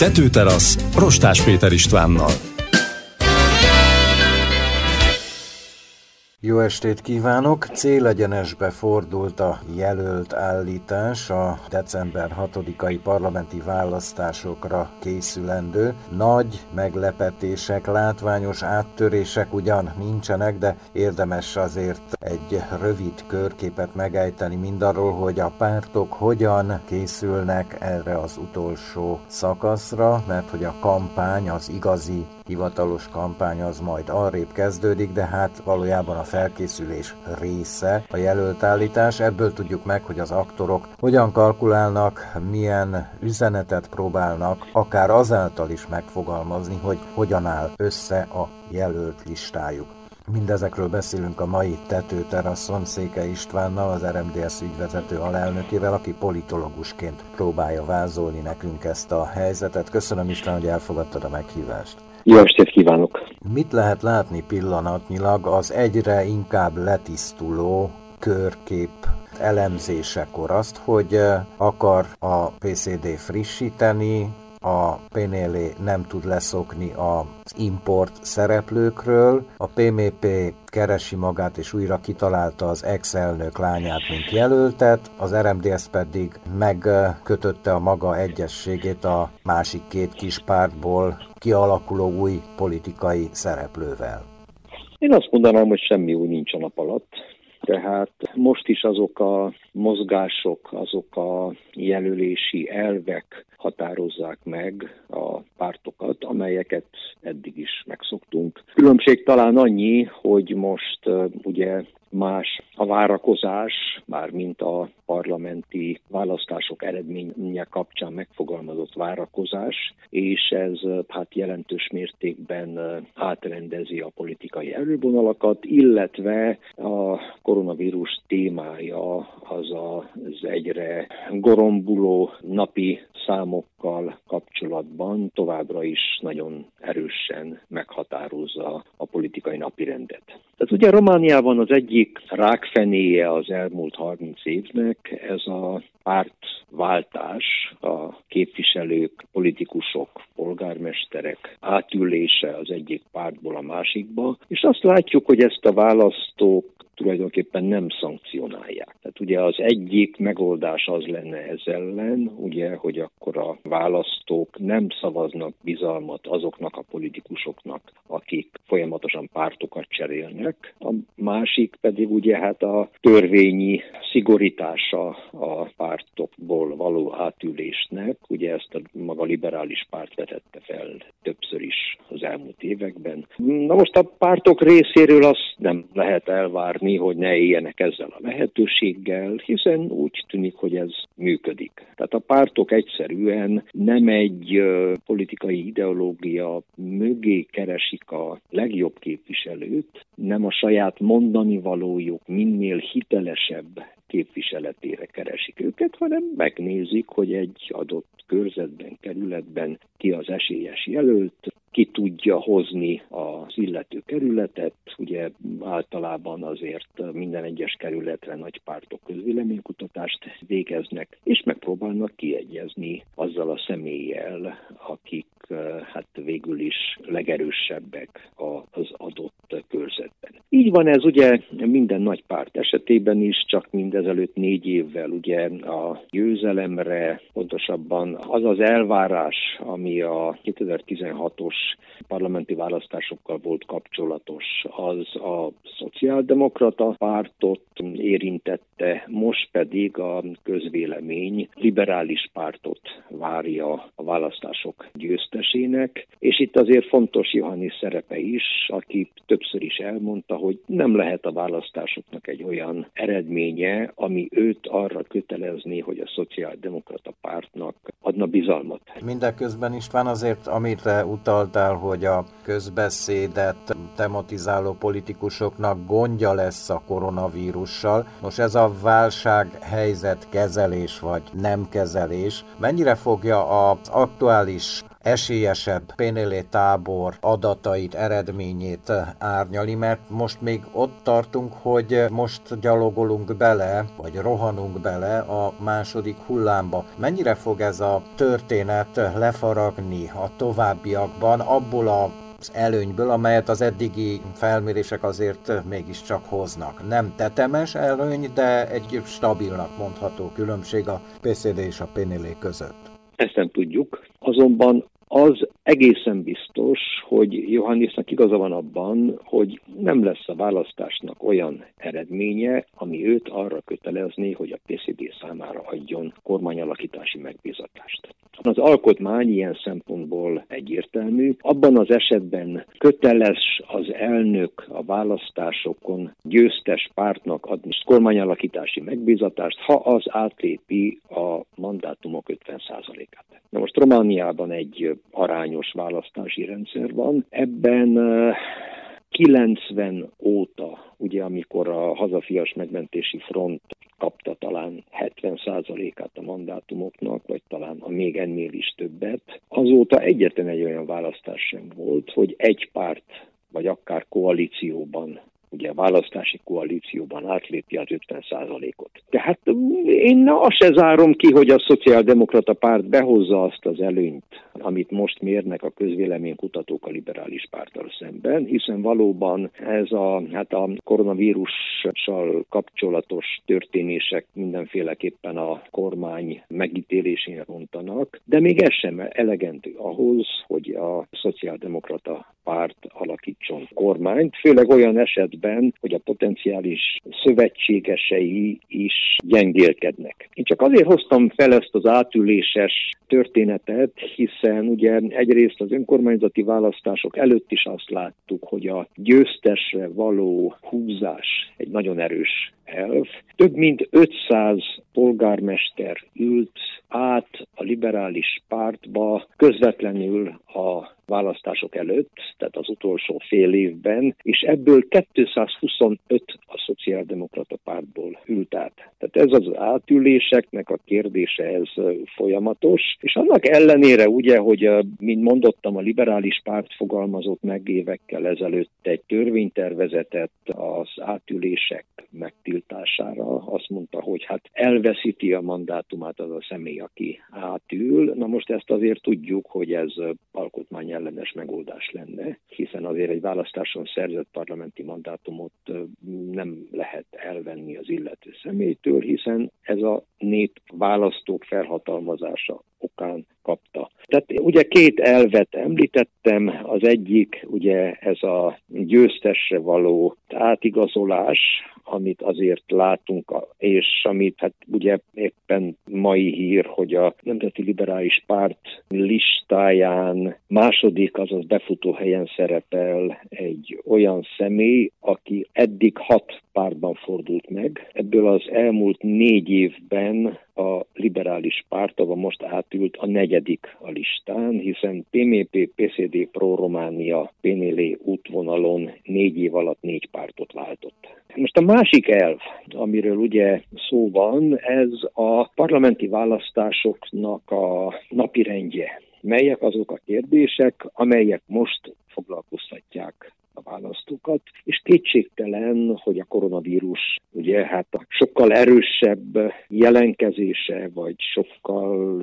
Tetőterasz, Rostás Péter Istvánnal. Jó estét kívánok! Célegyenesbe fordult a jelölt állítás a december 6-ai parlamenti választásokra készülendő. Nagy meglepetések, látványos áttörések ugyan nincsenek, de érdemes azért egy rövid körképet megejteni mindarról, hogy a pártok hogyan készülnek erre az utolsó szakaszra, mert hogy a kampány, az igazi hivatalos kampány az majd arrébb kezdődik, de hát valójában a felkészülés része a jelölt állítás. Ebből tudjuk meg, hogy az aktorok hogyan kalkulálnak, milyen üzenetet próbálnak, akár azáltal is megfogalmazni, hogy hogyan áll össze a jelölt listájuk. Mindezekről beszélünk a mai tetőteraszon Széke Istvánnal, az RMDS ügyvezető alelnökével, aki politológusként próbálja vázolni nekünk ezt a helyzetet. Köszönöm István, hogy elfogadtad a meghívást. Jó estét kívánok! Mit lehet látni pillanatnyilag az egyre inkább letisztuló körkép elemzésekor azt, hogy eh, akar a PCD frissíteni, a PNL nem tud leszokni az import szereplőkről, a PMP keresi magát és újra kitalálta az ex-elnök lányát, mint jelöltet, az RMDS pedig megkötötte a maga egyességét a másik két kis pártból kialakuló új politikai szereplővel. Én azt mondanám, hogy semmi új nincs a nap alatt. Tehát most is azok a mozgások, azok a jelölési elvek határozzák meg a pártokat, amelyeket eddig is megszoktunk. Különbség talán annyi, hogy most ugye más a várakozás, már mint a parlamenti választások eredménye kapcsán megfogalmazott várakozás, és ez hát jelentős mértékben átrendezi a politikai erővonalakat, illetve a koronavírus témája az az egyre gorombuló napi számokkal kapcsolatban továbbra is nagyon erősen meghatározza a politikai napirendet. Tehát ugye Romániában az egyik rákfenéje az elmúlt 30 évnek ez a pártváltás, a képviselők, politikusok, polgármesterek átülése az egyik pártból a másikba, és azt látjuk, hogy ezt a választók tulajdonképpen nem szankcionálják. Tehát ugye az egyik megoldás az lenne ez ellen, ugye, hogy akkor a választók nem szavaznak bizalmat azoknak a politikusoknak, akik folyamatosan pártokat cserélnek. A másik pedig ugye hát a törvényi szigorítása a pártokból való átülésnek, ugye ezt a maga liberális párt vetette fel többször is az elmúlt években. Na most a pártok részéről azt nem lehet elvárni, tenni, hogy ne éljenek ezzel a lehetőséggel, hiszen úgy tűnik, hogy ez működik. Tehát a pártok egyszerűen nem egy politikai ideológia mögé keresik a legjobb képviselőt, nem a saját mondani valójuk minél hitelesebb képviseletére keresik őket, hanem megnézik, hogy egy adott körzetben, kerületben ki az esélyes jelölt, ki tudja hozni az illető kerületet. Ugye általában azért minden egyes kerületre nagy pártok közvéleménykutatást végeznek, és megpróbálnak kiegyezni azzal a személlyel, akik hát végül is legerősebbek az adott körzetben. Így van ez ugye minden nagy párt esetében is, csak mindezelőtt négy évvel ugye a győzelemre, pontosabban az az elvárás, ami a 2016-os parlamenti választásokkal volt kapcsolatos, az a szociáldemokrata pártot érintette, most pedig a közvélemény liberális pártot várja a választások győztesének, és itt azért fontos Johannis szerepe is, aki többször is elmondta, hogy nem lehet a választásoknak egy olyan eredménye, ami őt arra kötelezni, hogy a szociáldemokrata pártnak adna bizalmat. Mindeközben István azért, amit utaltál, hogy a közbeszédet tematizáló politikusoknak gondja lesz a koronavírussal. Most ez a válság helyzet kezelés vagy nem kezelés mennyire fogja az aktuális esélyesebb Pénélé tábor adatait, eredményét árnyali, mert most még ott tartunk, hogy most gyalogolunk bele, vagy rohanunk bele a második hullámba. Mennyire fog ez a történet lefaragni a továbbiakban abból a az előnyből, amelyet az eddigi felmérések azért mégiscsak hoznak. Nem tetemes előny, de egy stabilnak mondható különbség a PCD és a PNL között. Ezt nem tudjuk, azonban az egészen biztos, hogy Johannisnak igaza van abban, hogy nem lesz a választásnak olyan eredménye, ami őt arra kötelezné, hogy a PCD számára adjon kormányalakítási megbízatást. Az alkotmány ilyen szempontból egyértelmű. Abban az esetben köteles az elnök a választásokon győztes pártnak adni kormányalakítási megbízatást, ha az átlépi a mandátumok 50%-át. Na most Romániában egy arányos választási rendszer van. Ebben 90 óta, ugye amikor a hazafias megmentési front kapta talán 70%-át a mandátumoknak, vagy talán a még ennél is többet, azóta egyetlen egy olyan választás sem volt, hogy egy párt vagy akár koalícióban ugye a választási koalícióban átlépi az 50 ot Tehát én azt se zárom ki, hogy a szociáldemokrata párt behozza azt az előnyt, amit most mérnek a közvéleménykutatók a liberális párttal szemben, hiszen valóban ez a, hát a koronavírussal kapcsolatos történések mindenféleképpen a kormány megítélésén rontanak, de még ez sem elegendő ahhoz, hogy a szociáldemokrata párt alakítson kormányt, főleg olyan esetben, hogy a potenciális szövetségesei is gyengélkednek. Én csak azért hoztam fel ezt az átüléses történetet, hiszen ugye egyrészt az önkormányzati választások előtt is azt láttuk, hogy a győztesre való húzás egy nagyon erős elv. Több mint 500 polgármester ült át a liberális pártba közvetlenül a választások előtt, tehát az utolsó fél évben, és ebből 225 a szociáldemokrata pártból ült át. Tehát ez az átüléseknek a kérdése, ez folyamatos, és annak ellenére ugye, hogy mint mondottam, a liberális párt fogalmazott meg évekkel ezelőtt egy törvénytervezetet az átülések megtiltására, azt mondta, hogy hát elveszíti a mandátumát az a személy, aki átül. Na most ezt azért tudjuk, hogy ez alkotmány ellenes megoldás lenne, hiszen azért egy választáson szerzett parlamenti mandátumot nem lehet elvenni az illető személytől, hiszen ez a nép választók felhatalmazása okán kapta. Tehát ugye két elvet említettem, az egyik ugye ez a győztesre való átigazolás, amit azért látunk, és amit hát ugye éppen mai hír, hogy a Nemzeti Liberális Párt listáján második, azaz befutó helyen szerepel egy olyan személy, aki eddig hat pártban fordult meg. Ebből az elmúlt négy évben a liberális párt, ahol most átült a negyedik a listán, hiszen PMP, PCD, Pro Románia, PNL útvonalon négy év alatt négy pártot váltott. Most a másik elv, amiről ugye szó van, ez a parlamenti választásoknak a napirendje. Melyek azok a kérdések, amelyek most foglalkoztatják a választókat, és kétségtelen, hogy a koronavírus ugye hát a sokkal erősebb jelenkezése, vagy sokkal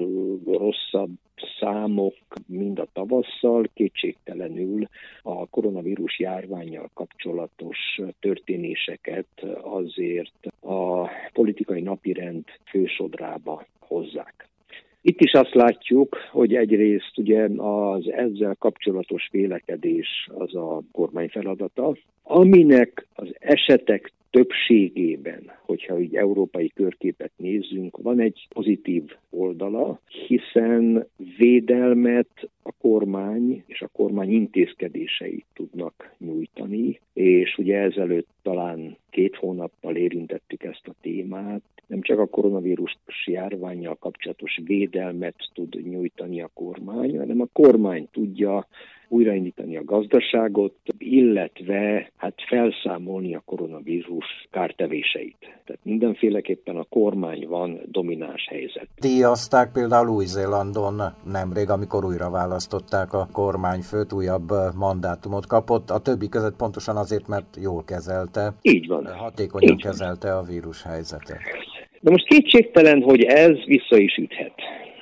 rosszabb számok, mind a tavasszal, kétségtelenül a koronavírus járványjal kapcsolatos történéseket azért a politikai napirend fősodrába hozzák. Itt is azt látjuk, hogy egyrészt ugye az ezzel kapcsolatos vélekedés az a kormány feladata, aminek az esetek többségében, hogyha így európai körképet nézzünk, van egy pozitív oldala, hiszen védelmet a kormány és a kormány intézkedései tudnak nyújtani, és ugye ezelőtt talán két hónappal érintettük ezt a témát, nem csak a koronavírus járványjal kapcsolatos védelmet tud nyújtani a kormány, hanem a kormány tudja újraindítani a gazdaságot, illetve hát felszámolni a koronavírus kártevéseit. Tehát mindenféleképpen a kormány van domináns helyzet. Díjazták például Új-Zélandon nemrég, amikor újra választották a kormányfőt, újabb mandátumot kapott. A többi között pontosan azért, mert jól kezelte. Így van. Hatékonyan Így kezelte van. a vírus helyzetet. De most kétségtelen, hogy ez vissza is üthet.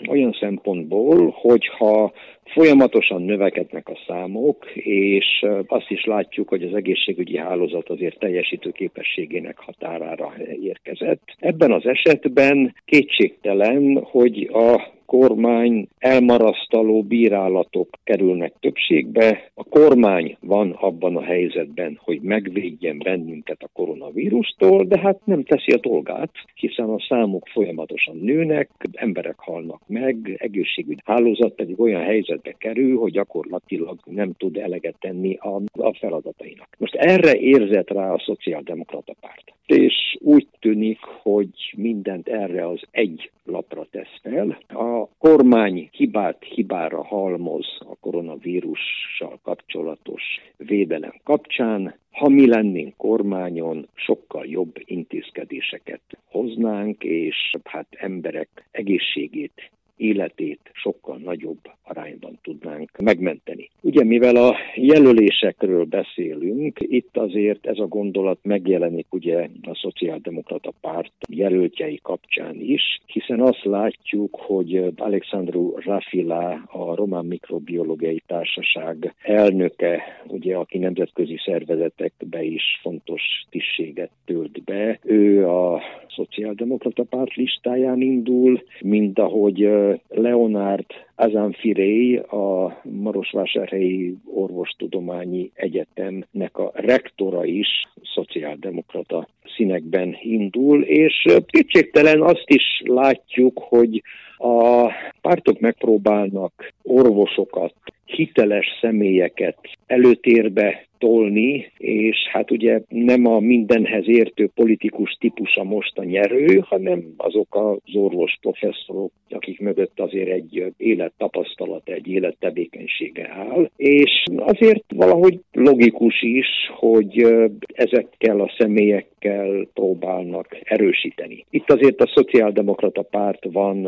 Olyan szempontból, hogyha Folyamatosan növekednek a számok, és azt is látjuk, hogy az egészségügyi hálózat azért teljesítő képességének határára érkezett. Ebben az esetben kétségtelen, hogy a kormány elmarasztaló bírálatok kerülnek többségbe. A kormány van abban a helyzetben, hogy megvédjen bennünket a koronavírustól, de hát nem teszi a dolgát, hiszen a számok folyamatosan nőnek, emberek halnak meg, egészségügyi hálózat pedig olyan helyzetbe kerül, hogy gyakorlatilag nem tud eleget tenni a, a feladatainak. Most erre érzett rá a szociáldemokrata párt. És úgy tűnik, hogy mindent erre az egy lapra tesz fel. A kormány hibát hibára halmoz a koronavírussal kapcsolatos védelem kapcsán. Ha mi lennénk kormányon, sokkal jobb intézkedéseket hoznánk, és hát emberek egészségét életét sokkal nagyobb arányban tudnánk megmenteni. Ugye mivel a jelölésekről beszélünk, itt azért ez a gondolat megjelenik ugye a Szociáldemokrata Párt jelöltjei kapcsán is, hiszen azt látjuk, hogy Alexandru Rafila, a Román Mikrobiológiai Társaság elnöke, ugye aki nemzetközi szervezetekbe is fontos tisztséget tölt be, ő a Szociáldemokrata Párt listáján indul, mint ahogy Leonard Azanfirei, a Marosvásárhelyi Orvostudományi Egyetemnek a rektora is szociáldemokrata színekben indul, és kétségtelen azt is látjuk, hogy a pártok megpróbálnak orvosokat, hiteles személyeket előtérbe tolni, és hát ugye nem a mindenhez értő politikus típusa most a nyerő, hanem azok az orvos professzorok, akik mögött azért egy élettapasztalat, egy élettevékenysége áll, és azért valahogy logikus is, hogy ezekkel a személyekkel próbálnak erősíteni. Itt azért a szociáldemokrata párt van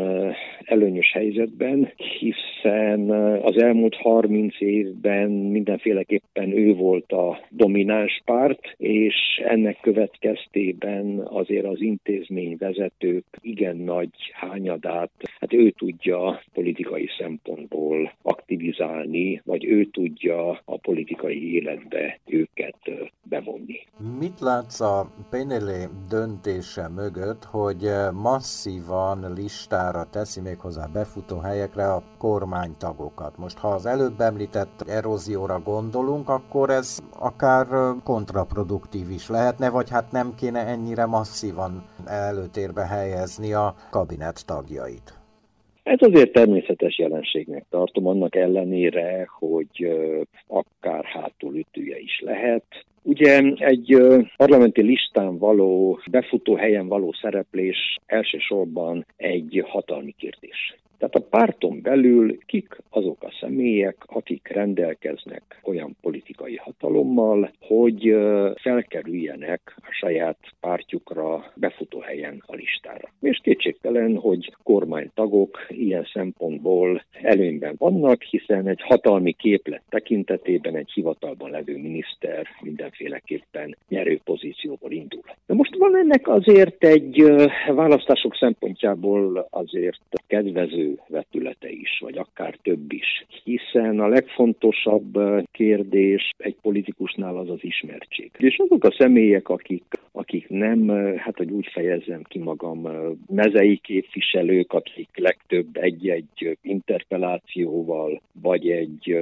előnyös helyzetben, hiszen az elmúlt 30 évben mindenféleképpen ő volt a domináns párt, és ennek következtében azért az intézmény vezetők igen nagy hányadát, hát ő tudja politikai szempontból aktivizálni, vagy ő tudja a politikai életbe őket bevonni. Mit látsz a Penelé döntése mögött, hogy masszívan listára teszi még hozzá befutó helyekre a kormánytagokat? Most ha az előbb említett erózióra gondolunk, akkor ez akár kontraproduktív is lehetne, vagy hát nem kéne ennyire masszívan előtérbe helyezni a kabinet tagjait. Ez azért természetes jelenségnek tartom, annak ellenére, hogy akár hátulütője is lehet. Ugye egy parlamenti listán való, befutó helyen való szereplés elsősorban egy hatalmi kérdés. Tehát a párton belül kik azok a személyek, akik rendelkeznek olyan politikai hatalommal, hogy felkerüljenek a saját pártjukra befutó helyen a listára. És kétségtelen, hogy kormánytagok ilyen szempontból előnyben vannak, hiszen egy hatalmi képlet tekintetében egy hivatalban levő miniszter mindenféleképpen nyerő pozícióból indul. De most van ennek azért egy választások szempontjából azért kedvező vetülete is, vagy akár több is. Hiszen a legfontosabb kérdés egy politikusnál az az ismertség. És azok a személyek, akik, akik nem, hát hogy úgy fejezzem ki magam, mezei képviselők, akik legtöbb egy-egy interpelációval, vagy egy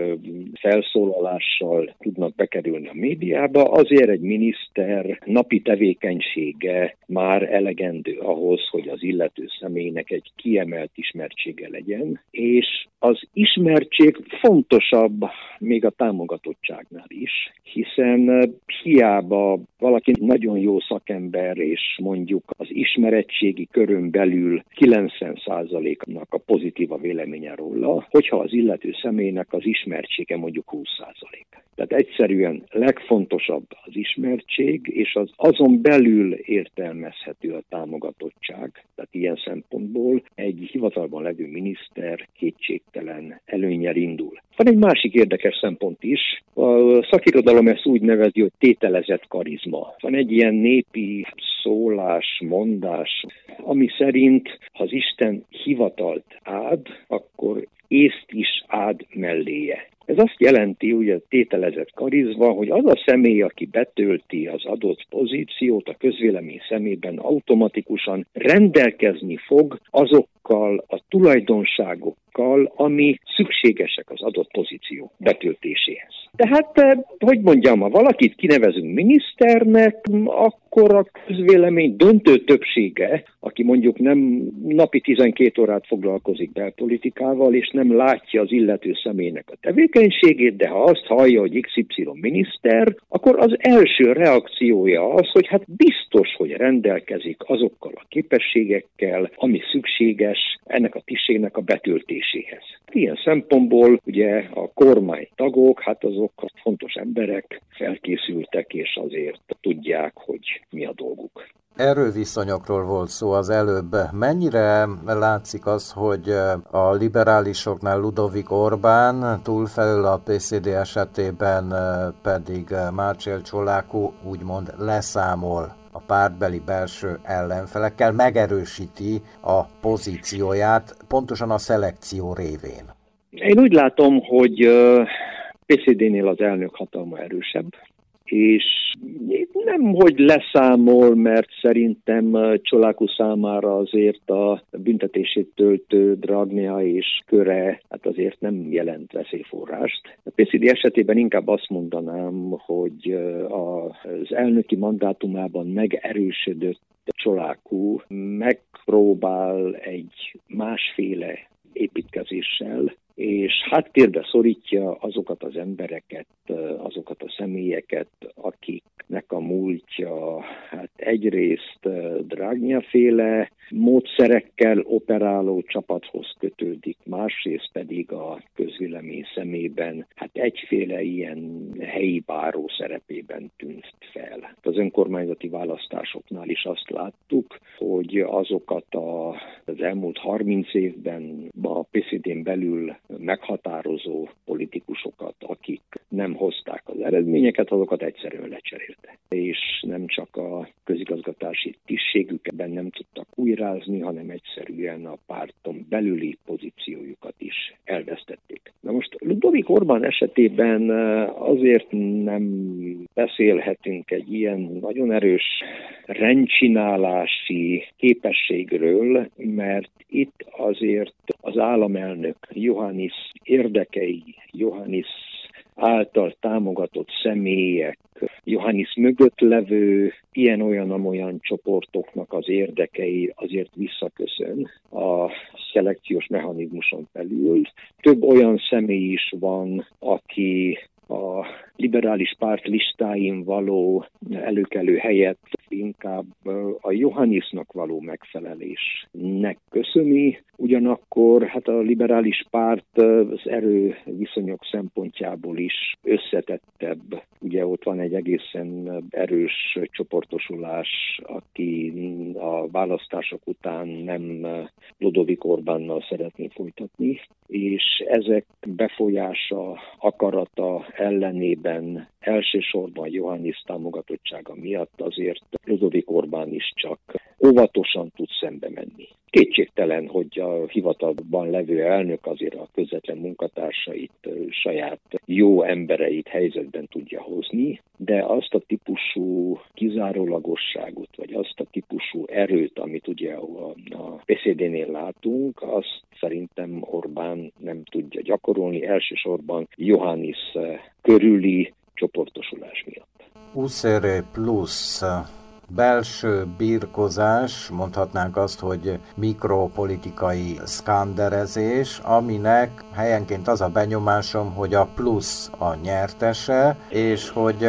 felszólalással tudnak bekerülni a médiába, azért egy miniszter napi tevékenysége már elegendő ahhoz, hogy az illető személynek egy kiemelt ismertség ismertsége legyen, és az ismertség fontosabb még a támogatottságnál is, hiszen hiába valaki nagyon jó szakember, és mondjuk az ismerettségi körön belül 90%-nak a pozitív a véleménye róla, hogyha az illető személynek az ismertsége mondjuk 20%. Tehát egyszerűen legfontosabb az ismertség, és az azon belül értelmezhető a támogatottság. Tehát ilyen szempontból egy hivatalban levő miniszter kétségtelen előnyel indul. Van egy másik érdekes szempont is. A szakirodalom ezt úgy nevezi, hogy tételezett karizma. Van egy ilyen népi szólás, mondás, ami szerint, ha az Isten hivatalt ád, akkor észt is ád melléje. Ez azt jelenti, ugye tételezett karizma, hogy az a személy, aki betölti az adott pozíciót a közvélemény szemében automatikusan rendelkezni fog azokkal a tulajdonságokkal, ami szükségesek az adott pozíció betöltéséhez. Tehát, eh, hogy mondjam, ha valakit kinevezünk miniszternek, akkor a közvélemény döntő többsége, aki mondjuk nem napi 12 órát foglalkozik belpolitikával, és nem látja az illető személynek a tevékenységét, de ha azt hallja, hogy XY miniszter, akkor az első reakciója az, hogy hát biztos, hogy rendelkezik azokkal a képességekkel, ami szükséges ennek a tisztségnek a betöltéséhez. Ilyen szempontból ugye a kormány tagok, hát azok fontos emberek, felkészültek, és azért tudják, hogy mi a dolguk. Erőviszonyokról volt szó az előbb. Mennyire látszik az, hogy a liberálisoknál Ludovik Orbán, túlfelül a PCD esetében pedig Márcsél Csolákú úgymond leszámol a pártbeli belső ellenfelekkel, megerősíti a pozícióját, pontosan a szelekció révén. Én úgy látom, hogy PCD-nél az elnök hatalma erősebb, és nem, hogy leszámol, mert szerintem Csoláku számára azért a büntetését töltő Dragnia és köre hát azért nem jelent veszélyforrást. A PCD esetében inkább azt mondanám, hogy az elnöki mandátumában megerősödött Csolákú megpróbál egy másféle építkezéssel és háttérbe szorítja azokat az embereket, azokat a személyeket, akiknek a múltja hát egyrészt Drágnya féle módszerekkel operáló csapathoz kötődik, másrészt pedig a közvélemény szemében hát egyféle ilyen helyi báró szerepében tűnt fel. Az önkormányzati választásoknál is azt láttuk, hogy azokat a, az elmúlt 30 évben a PCD-n belül meghatározó politikusokat, akik nem hozták az eredményeket, azokat egyszerűen lecserélte. És nem csak a közigazgatási tisztségükben nem tudtak újrázni, hanem egyszerűen a párton belüli pozíciójukat is elvesztették. Ludovik Orbán esetében azért nem beszélhetünk egy ilyen nagyon erős rendcsinálási képességről, mert itt azért az államelnök Johannis érdekei, Johannis által támogatott személyek, Johannis mögött levő ilyen-olyan-olyan csoportoknak az érdekei azért visszaköszön a szelekciós mechanizmuson belül. Több olyan személy is van, aki a liberális párt listáin való előkelő helyet inkább a Johannisnak való megfelelésnek köszöni, ugyanakkor hát a liberális párt az erő viszonyok szempontjából is összetettebb. Ugye ott van egy egészen erős csoportosulás, aki a választások után nem Ludovik Orbánnal szeretné folytatni, és ezek befolyása, akarata ellenében elsősorban Johannis támogatottsága miatt azért Ludovik Orbán is csak óvatosan tud szembe menni. Kétségtelen, hogy a hivatalban levő elnök azért a közvetlen munkatársait, saját jó embereit helyzetben tudja hozni, de azt a típusú kizárólagosságot, vagy azt a típusú erőt, amit ugye a, a PCD-nél látunk, azt szerintem Orbán nem tudja gyakorolni, elsősorban Johannis körüli csoportosulás miatt. Uszere plusz belső birkozás, mondhatnánk azt, hogy mikropolitikai szkanderezés, aminek helyenként az a benyomásom, hogy a plusz a nyertese, és hogy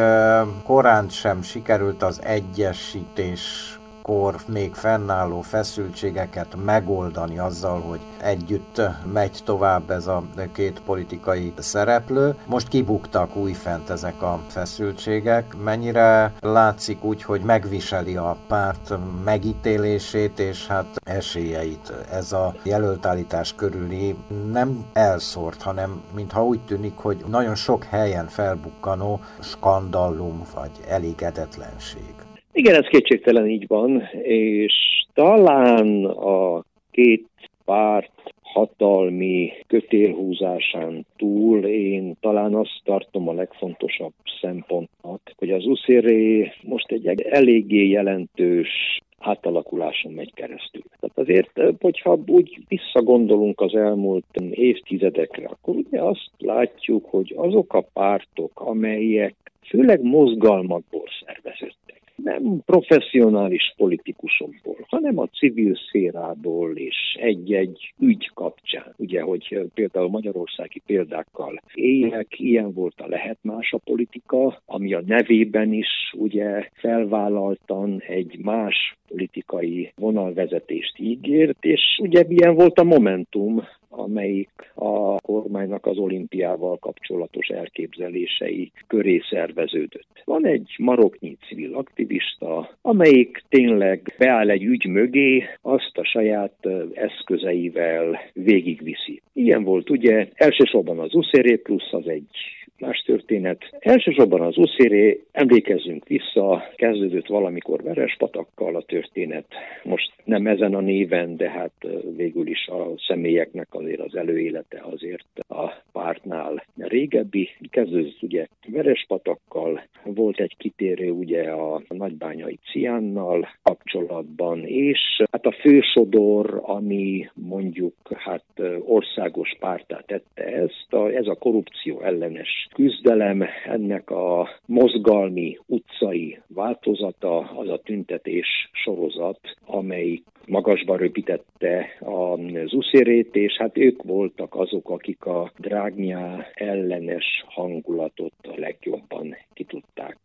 korán sem sikerült az egyesítés akkor még fennálló feszültségeket megoldani azzal, hogy együtt megy tovább ez a két politikai szereplő. Most kibuktak újfent ezek a feszültségek. Mennyire látszik úgy, hogy megviseli a párt megítélését és hát esélyeit ez a jelöltállítás körüli nem elszórt, hanem mintha úgy tűnik, hogy nagyon sok helyen felbukkanó skandallum vagy elégedetlenség. Igen, ez kétségtelen így van, és talán a két párt hatalmi kötélhúzásán túl én talán azt tartom a legfontosabb szempontnak, hogy az USZRé most egy eléggé jelentős átalakuláson megy keresztül. Tehát azért, hogyha úgy visszagondolunk az elmúlt évtizedekre, akkor ugye azt látjuk, hogy azok a pártok, amelyek főleg mozgalmakból szerveződtek, nem professzionális politikusokból, hanem a civil szérából és egy-egy ügy kapcsán. Ugye, hogy például magyarországi példákkal éljek, ilyen volt a lehet más a politika, ami a nevében is ugye felvállaltan egy más politikai vonalvezetést ígért, és ugye milyen volt a Momentum, amelyik a kormánynak az olimpiával kapcsolatos elképzelései köré szerveződött. Van egy maroknyi civil aktivista, amelyik tényleg beáll egy ügy mögé, azt a saját eszközeivel végigviszi. Ilyen volt ugye elsősorban az USZRÉ plusz az egy más történet. Elsősorban az uszéré, emlékezzünk vissza, kezdődött valamikor Verespatakkal a történet. Most nem ezen a néven, de hát végül is a személyeknek azért az előélete azért a pártnál régebbi. Kezdődött ugye Verespatakkal, volt egy kitérő ugye a nagybányai Ciánnal kapcsolatban, és hát a fősodor, ami mondjuk hát országos pártát tette ezt, a, ez a korrupció ellenes küzdelem, ennek a mozgalmi utcai változata, az a tüntetés sorozat, amelyik magasba röpítette az uszérét, és hát ők voltak azok, akik a drágnyá ellenes hangulatot a legjobban ki tudták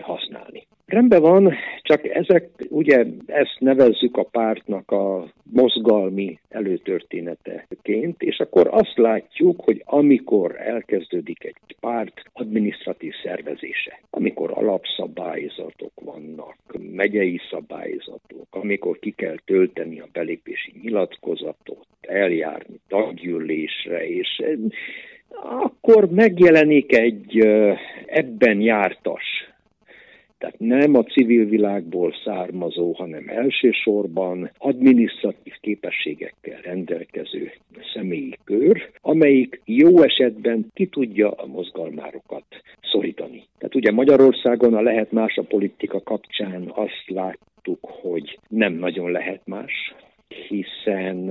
használni. Rendben van, csak ezek, ugye ezt nevezzük a pártnak a mozgalmi előtörténeteként, és akkor azt látjuk, hogy amikor elkezdődik egy párt administratív szervezése, amikor alapszabályzatok vannak, megyei szabályzatok, amikor ki kell tölteni a belépési nyilatkozatot, eljárni taggyűlésre, és akkor megjelenik egy ebben jártas tehát nem a civil világból származó, hanem elsősorban adminisztratív képességekkel rendelkező személyi kör, amelyik jó esetben ki tudja a mozgalmárokat szorítani. Tehát ugye Magyarországon a lehet más a politika kapcsán azt láttuk, hogy nem nagyon lehet más, hiszen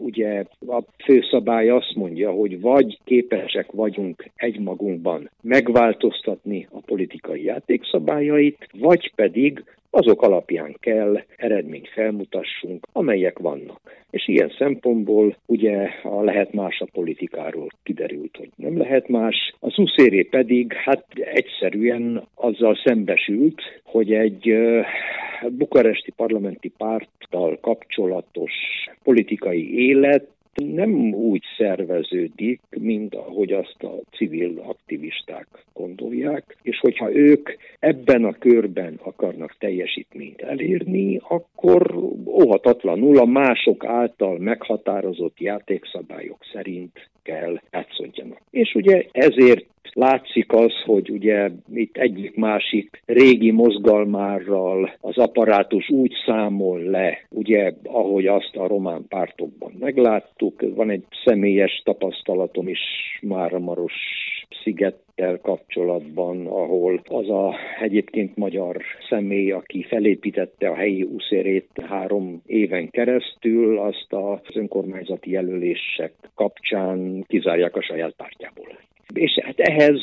ugye a főszabály azt mondja, hogy vagy képesek vagyunk egymagunkban megváltoztatni a politikai játékszabályait, vagy pedig azok alapján kell eredményt felmutassunk, amelyek vannak. És ilyen szempontból ugye a lehet más a politikáról kiderült, hogy nem lehet más. Az uszéré pedig hát egyszerűen azzal szembesült, hogy egy bukaresti parlamenti párttal kapcsolatos politikai élet nem úgy szerveződik, mint ahogy azt a civil aktivisták gondolják, és hogyha ők ebben a körben akarnak teljesítményt elérni, akkor óhatatlanul a mások által meghatározott játékszabályok szerint kell játszódjanak. És ugye ezért látszik az, hogy ugye itt egyik másik régi mozgalmárral az apparátus úgy számol le, ugye ahogy azt a román pártokban megláttuk, van egy személyes tapasztalatom is már a Maros szigettel kapcsolatban, ahol az a egyébként magyar személy, aki felépítette a helyi uszérét három éven keresztül, azt az önkormányzati jelölések kapcsán kizárják a saját pártjából. És hát ehhez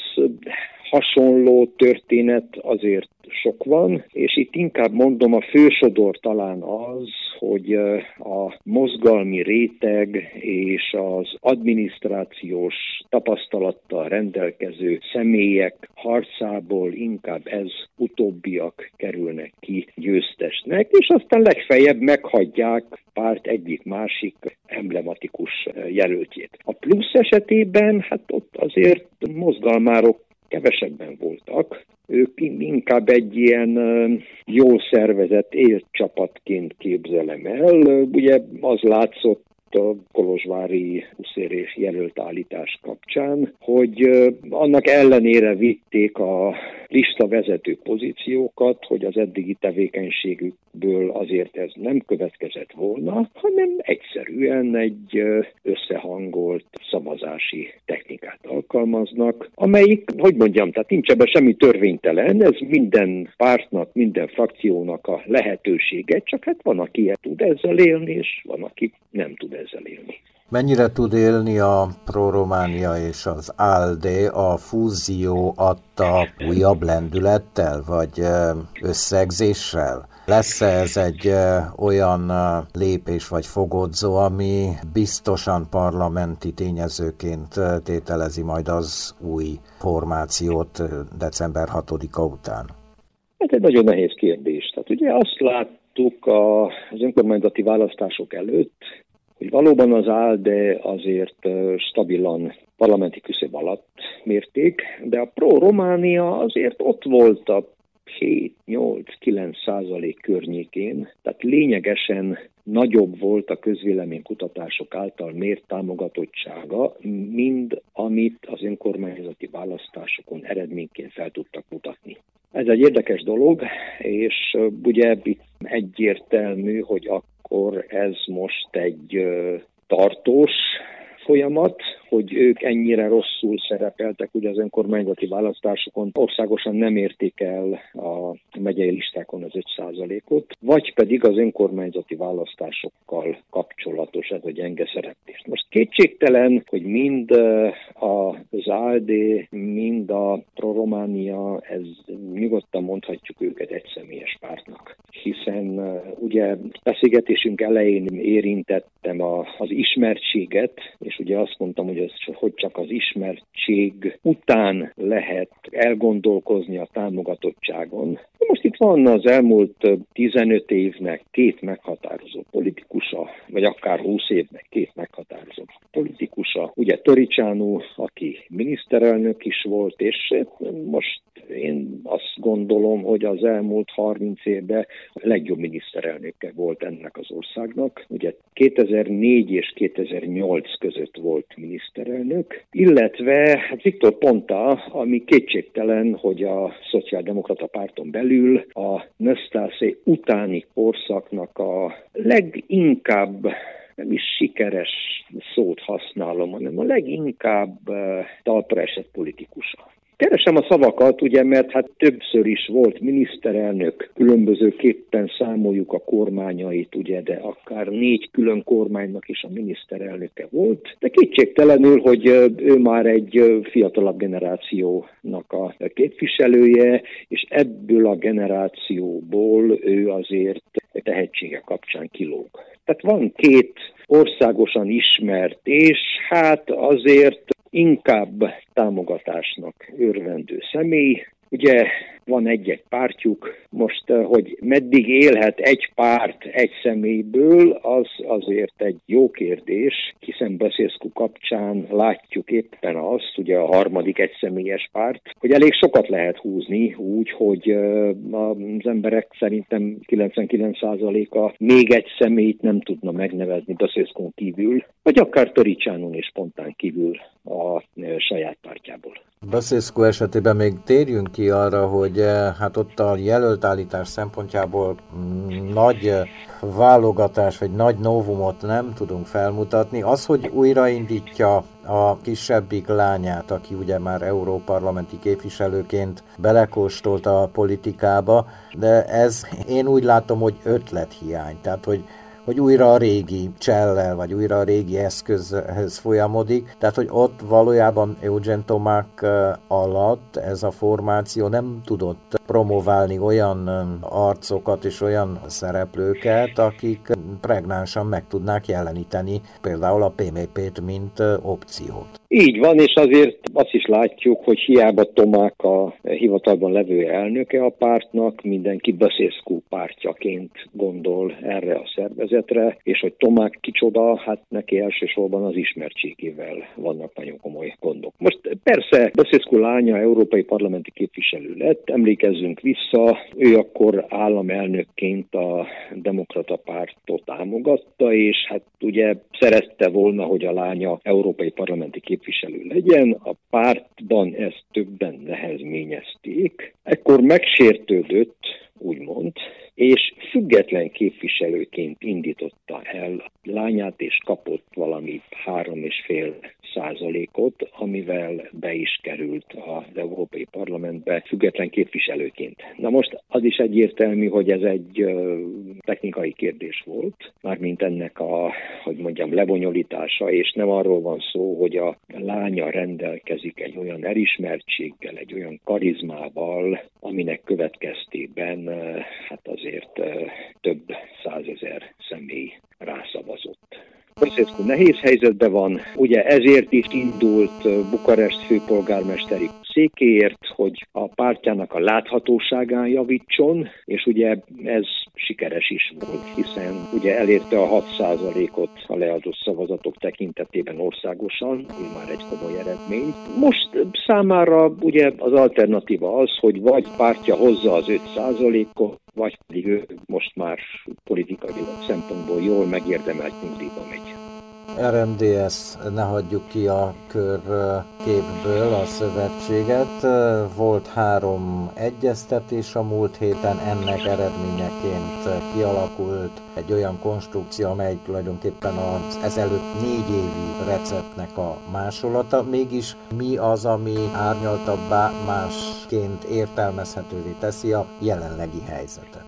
hasonló történet azért sok van, és itt inkább mondom, a fősodor talán az, hogy a mozgalmi réteg és az adminisztrációs tapasztalattal rendelkező személyek harcából inkább ez utóbbiak kerülnek ki győztesnek, és aztán legfeljebb meghagyják párt egyik-másik emblematikus jelöltjét. A plusz esetében, hát ott azért mozgalmárok kevesebben voltak, ők inkább egy ilyen jó szervezett élcsapatként képzelem el. Ugye az látszott a Kolozsvári huszérés jelölt állítás kapcsán, hogy annak ellenére vitték a lista vezető pozíciókat, hogy az eddigi tevékenységükből azért ez nem következett volna, hanem egyszerűen egy összehangolt szavazási technikát alkalmaznak, amelyik, hogy mondjam, tehát nincs ebben semmi törvénytelen, ez minden pártnak, minden frakciónak a lehetősége, csak hát van, aki tud ezzel élni, és van, aki nem tud ezzel élni. Mennyire tud élni a Pro-Románia és az ALDE a fúzió adta újabb lendülettel, vagy összegzéssel? Lesz-e ez egy olyan lépés vagy fogodzó, ami biztosan parlamenti tényezőként tételezi majd az új formációt december 6-a után? Ez egy nagyon nehéz kérdés. Tehát ugye azt láttuk az önkormányzati választások előtt, valóban az ALDE azért stabilan parlamenti küszöb alatt mérték, de a pro-Románia azért ott volt a 7-8-9 százalék környékén, tehát lényegesen nagyobb volt a közvéleménykutatások által mért támogatottsága, mind amit az önkormányzati választásokon eredményként fel tudtak mutatni. Ez egy érdekes dolog, és ugye egyértelmű, hogy akkor ez most egy tartós folyamat, hogy ők ennyire rosszul szerepeltek ugye az önkormányzati választásokon, országosan nem érték el a megyei listákon az 5%-ot, vagy pedig az önkormányzati választásokkal kapcsolatos ez a gyenge szereplés. Most kétségtelen, hogy mind az ALD, mind a Pro-Románia, ez nyugodtan mondhatjuk őket egyszemélyes pártnak. Hiszen ugye beszélgetésünk elején érintettem az ismertséget, és ugye azt mondtam, hogy ez, hogy csak az ismertség után lehet elgondolkozni a támogatottságon. Most itt van az elmúlt 15 évnek két meghatározó politikusa, vagy akár 20 évnek két meghatározó politikusa. Ugye Toricsánú, aki miniszterelnök is volt, és most én azt gondolom, hogy az elmúlt 30 évben a legjobb miniszterelnöke volt ennek az országnak. Ugye 2004 és 2008 között volt miniszterelnök, illetve hát Viktor Ponta, ami kétségtelen, hogy a Szociáldemokrata párton belül a Nösztászé utáni korszaknak a leginkább nem is sikeres szót használom, hanem a leginkább uh, talpra esett politikusa. Keresem a szavakat, ugye, mert hát többször is volt miniszterelnök, különbözőképpen számoljuk a kormányait, ugye, de akár négy külön kormánynak is a miniszterelnöke volt, de kétségtelenül, hogy ő már egy fiatalabb generációnak a képviselője, és ebből a generációból ő azért tehetsége kapcsán kilóg. Tehát van két országosan ismert, és hát azért inkább támogatásnak örvendő személy. Ugye van egy-egy pártjuk, most, eh, hogy meddig élhet egy párt egy személyből, az azért egy jó kérdés, hiszen Beszészku kapcsán látjuk éppen azt, ugye a harmadik egyszemélyes párt, hogy elég sokat lehet húzni úgy, hogy eh, az emberek szerintem 99%-a még egy személyt nem tudna megnevezni Beszészkun kívül, vagy akár Toricsánon és Pontán kívül a eh, saját pártjából. Beszészko esetében még térjünk ki arra, hogy eh, hát ott a jelöltállítás szempontjából mm, nagy eh, válogatás vagy nagy novumot nem tudunk felmutatni. Az, hogy újraindítja a kisebbik lányát, aki ugye már európarlamenti képviselőként belekóstolt a politikába, de ez én úgy látom, hogy ötlethiány. Tehát, hogy hogy újra a régi csellel, vagy újra a régi eszközhez folyamodik. Tehát, hogy ott valójában Eugen Tomák alatt ez a formáció nem tudott promoválni olyan arcokat és olyan szereplőket, akik pregnánsan meg tudnák jeleníteni például a PMP-t, mint opciót. Így van, és azért azt is látjuk, hogy hiába Tomák a hivatalban levő elnöke a pártnak, mindenki Beszészkú pártjaként gondol erre a szervezetre, és hogy Tomák kicsoda, hát neki elsősorban az ismertségével vannak nagyon komoly gondok. Most persze Beszészkú lánya európai parlamenti képviselő lett, emlékezzünk vissza, ő akkor államelnökként a demokrata pártot támogatta, és hát ugye szerette volna, hogy a lánya európai parlamenti képviselő legyen, a pártban ezt többen nehezményezték, ekkor megsértődött, úgymond, és független képviselőként indította el lányát, és kapott valami három és fél százalékot, amivel be is került az Európai Parlamentbe független képviselőként. Na most az is egyértelmű, hogy ez egy technikai kérdés volt, mármint ennek a, hogy mondjam, lebonyolítása, és nem arról van szó, hogy a lánya rendelkezik egy olyan elismertséggel, egy olyan karizmával, aminek következtében azért több százezer személy rászavazott. Beszédszkó nehéz helyzetben van, ugye ezért is indult Bukarest főpolgármesteri székéért, hogy a pártjának a láthatóságán javítson, és ugye ez sikeres is volt, hiszen ugye elérte a 6%-ot a leadott szavazatok tekintetében országosan, úgy már egy komoly eredmény. Most számára ugye az alternatíva az, hogy vagy pártja hozza az 5%-ot, vagy pedig ő most már politikai szempontból jól megérdemelt nyugdíjba megy. RMDS, ne hagyjuk ki a körképből a szövetséget. Volt három egyeztetés a múlt héten, ennek eredményeként kialakult egy olyan konstrukció, amely tulajdonképpen az ezelőtt négy évi receptnek a másolata. Mégis mi az, ami árnyaltabbá másként értelmezhetővé teszi a jelenlegi helyzetet?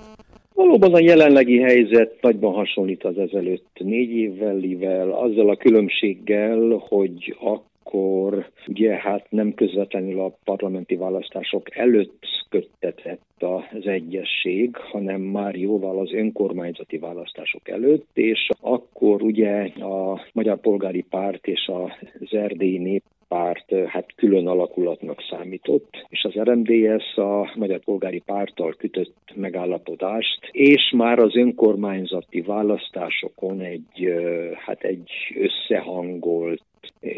Valóban a jelenlegi helyzet nagyban hasonlít az ezelőtt négy évvel, azzal a különbséggel, hogy akkor ugye hát nem közvetlenül a parlamenti választások előtt köttetett az egyesség, hanem már jóval az önkormányzati választások előtt, és akkor ugye a Magyar Polgári Párt és az Erdélyi Nép párt hát külön alakulatnak számított, és az RMDS a Magyar Polgári Párttal kütött megállapodást, és már az önkormányzati választásokon egy, hát egy összehangolt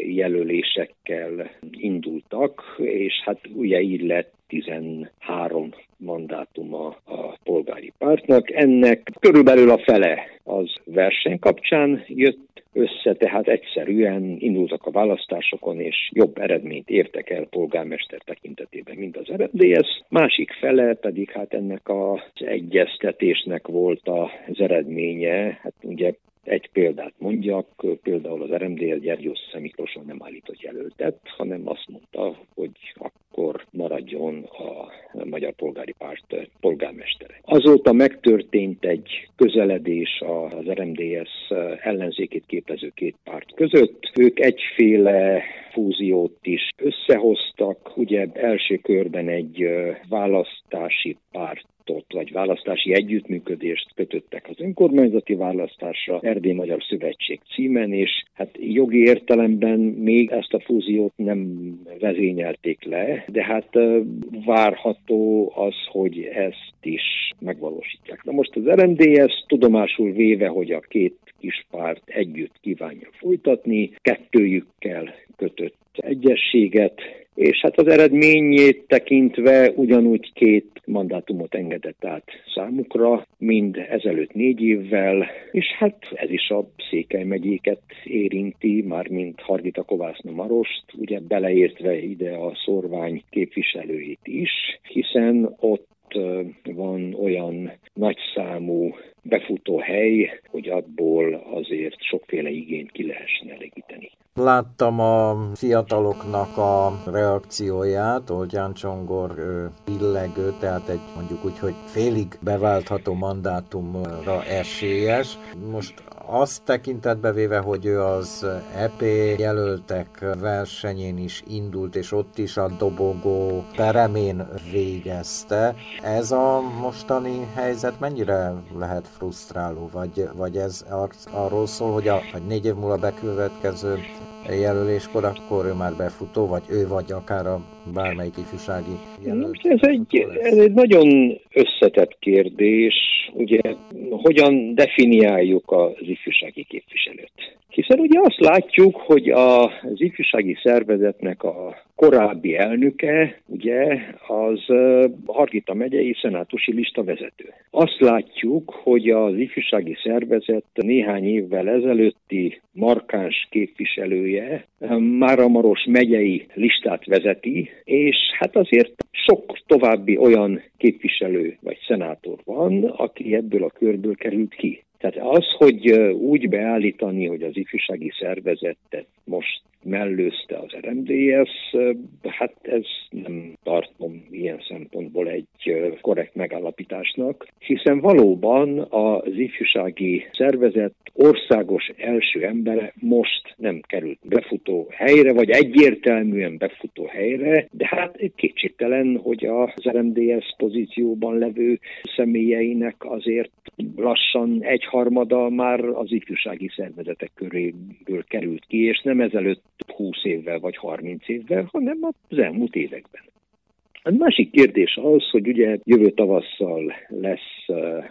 jelölésekkel indultak, és hát ugye így lett 13 mandátuma a polgári pártnak. Ennek körülbelül a fele az verseny kapcsán jött össze, tehát egyszerűen indultak a választásokon, és jobb eredményt értek el polgármester tekintetében, mint az RMDS. Másik fele pedig hát ennek az egyeztetésnek volt az eredménye, hát ugye egy példát mondjak, például az RMDL Gyergyós Miklóson nem állított jelöltet, hanem azt mondta, hogy akkor maradjon a Magyar Polgári Párt polgármestere. Azóta megtörtént egy közeledés az RMDS ellenzékét képező két párt között. Ők egyféle fúziót is összehoztak. Ugye első körben egy választási párt vagy választási együttműködést kötöttek az önkormányzati választásra, Erdély Magyar Szövetség címen, és hát jogi értelemben még ezt a fúziót nem vezényelték le, de hát várható az, hogy ezt is megvalósítják. Na most az RMDS tudomásul véve, hogy a két kis párt együtt kívánja folytatni, kettőjükkel kötött egyességet, és hát az eredményét tekintve ugyanúgy két mandátumot engedett át számukra, mind ezelőtt négy évvel, és hát ez is a Székely megyéket érinti, már mint Hargita Kovászna Marost, ugye beleértve ide a szorvány képviselőit is, hiszen ott van olyan nagyszámú befutó hely, hogy abból azért sokféle igényt ki lehessen elégíteni. Láttam a fiataloknak a reakcióját, Olgyán Csongor billegő, tehát egy mondjuk úgy, hogy félig beváltható mandátumra esélyes. Most azt tekintetbe véve, hogy ő az EP jelöltek versenyén is indult, és ott is a dobogó peremén végezte. Ez a mostani helyzet mennyire lehet frusztráló, vagy, vagy ez arról szól, hogy a hogy négy év múlva bekövetkező jelöléskor, akkor ő már befutó, vagy ő, vagy akár a bármelyik ifjúsági jelölt? Ez egy, ez egy nagyon összetett kérdés, ugye hogyan definiáljuk az ifjúsági képviselőt. Hiszen ugye azt látjuk, hogy az ifjúsági szervezetnek a korábbi elnöke, ugye, az Hargita megyei szenátusi lista vezető. Azt látjuk, hogy az ifjúsági szervezet néhány évvel ezelőtti markáns képviselője már a Maros megyei listát vezeti, és hát azért sok további olyan képviselő vagy szenátor van, aki ebből a körből került ki. Tehát az, hogy úgy beállítani, hogy az ifjúsági szervezetet most mellőzte az RMDS, hát ez nem tartom ilyen szempontból egy korrekt megállapításnak, hiszen valóban az ifjúsági szervezet országos első embere most nem került befutó helyre, vagy egyértelműen befutó helyre, de hát kétségtelen, hogy az RMDS pozícióban levő személyeinek azért lassan egyharmada már az ifjúsági szervezetek köréből került ki, és nem ezelőtt 20 évvel vagy 30 évvel, hanem az elmúlt években. A másik kérdés az, hogy ugye jövő tavasszal lesz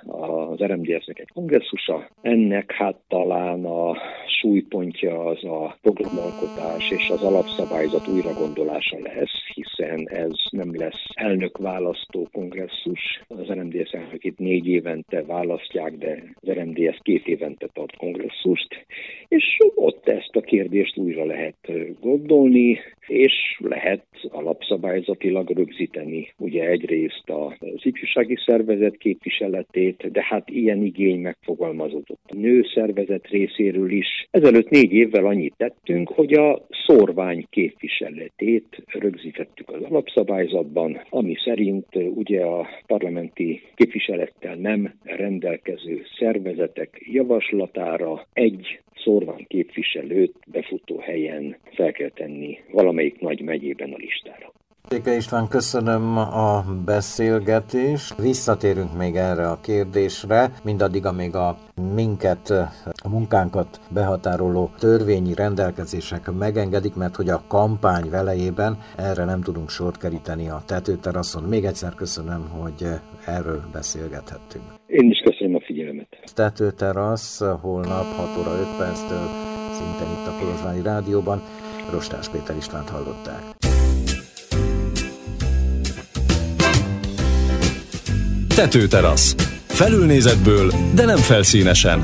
az RMDS-nek egy kongresszusa. Ennek hát talán a súlypontja az a programalkotás és az alapszabályzat újragondolása lesz, hiszen ez nem lesz elnökválasztó kongresszus. Az RMDS elnökét négy évente választják, de az RMDS két évente tart kongresszust, és ott ezt a kérdést újra lehet gondolni, és lehet alapszabályzatilag rögzíteni ugye egyrészt az ifjúsági szervezet képviseletét, de hát ilyen igény megfogalmazódott a nő szervezet részéről is. Ezelőtt négy évvel annyit tettünk, hogy a szorvány képviseletét rögzítettük az alapszabályzatban, ami szerint ugye a parlamenti képviselettel nem rendelkező szervezetek javaslatára egy szorvány képviselőt befutó helyen fel kell tenni valamelyik nagy megyében a listára. Széke István, köszönöm a beszélgetést. Visszatérünk még erre a kérdésre, mindaddig, amíg a minket, a munkánkat behatároló törvényi rendelkezések megengedik, mert hogy a kampány velejében erre nem tudunk sort keríteni a tetőteraszon. Még egyszer köszönöm, hogy erről beszélgethettünk. Én is köszönöm a figyelmet. Tetőterasz holnap 6 óra 5 perctől szintén itt a Kolozsvári Rádióban. Rostás Péter Istvánt hallották. Tetőterasz. Felülnézetből, de nem felszínesen.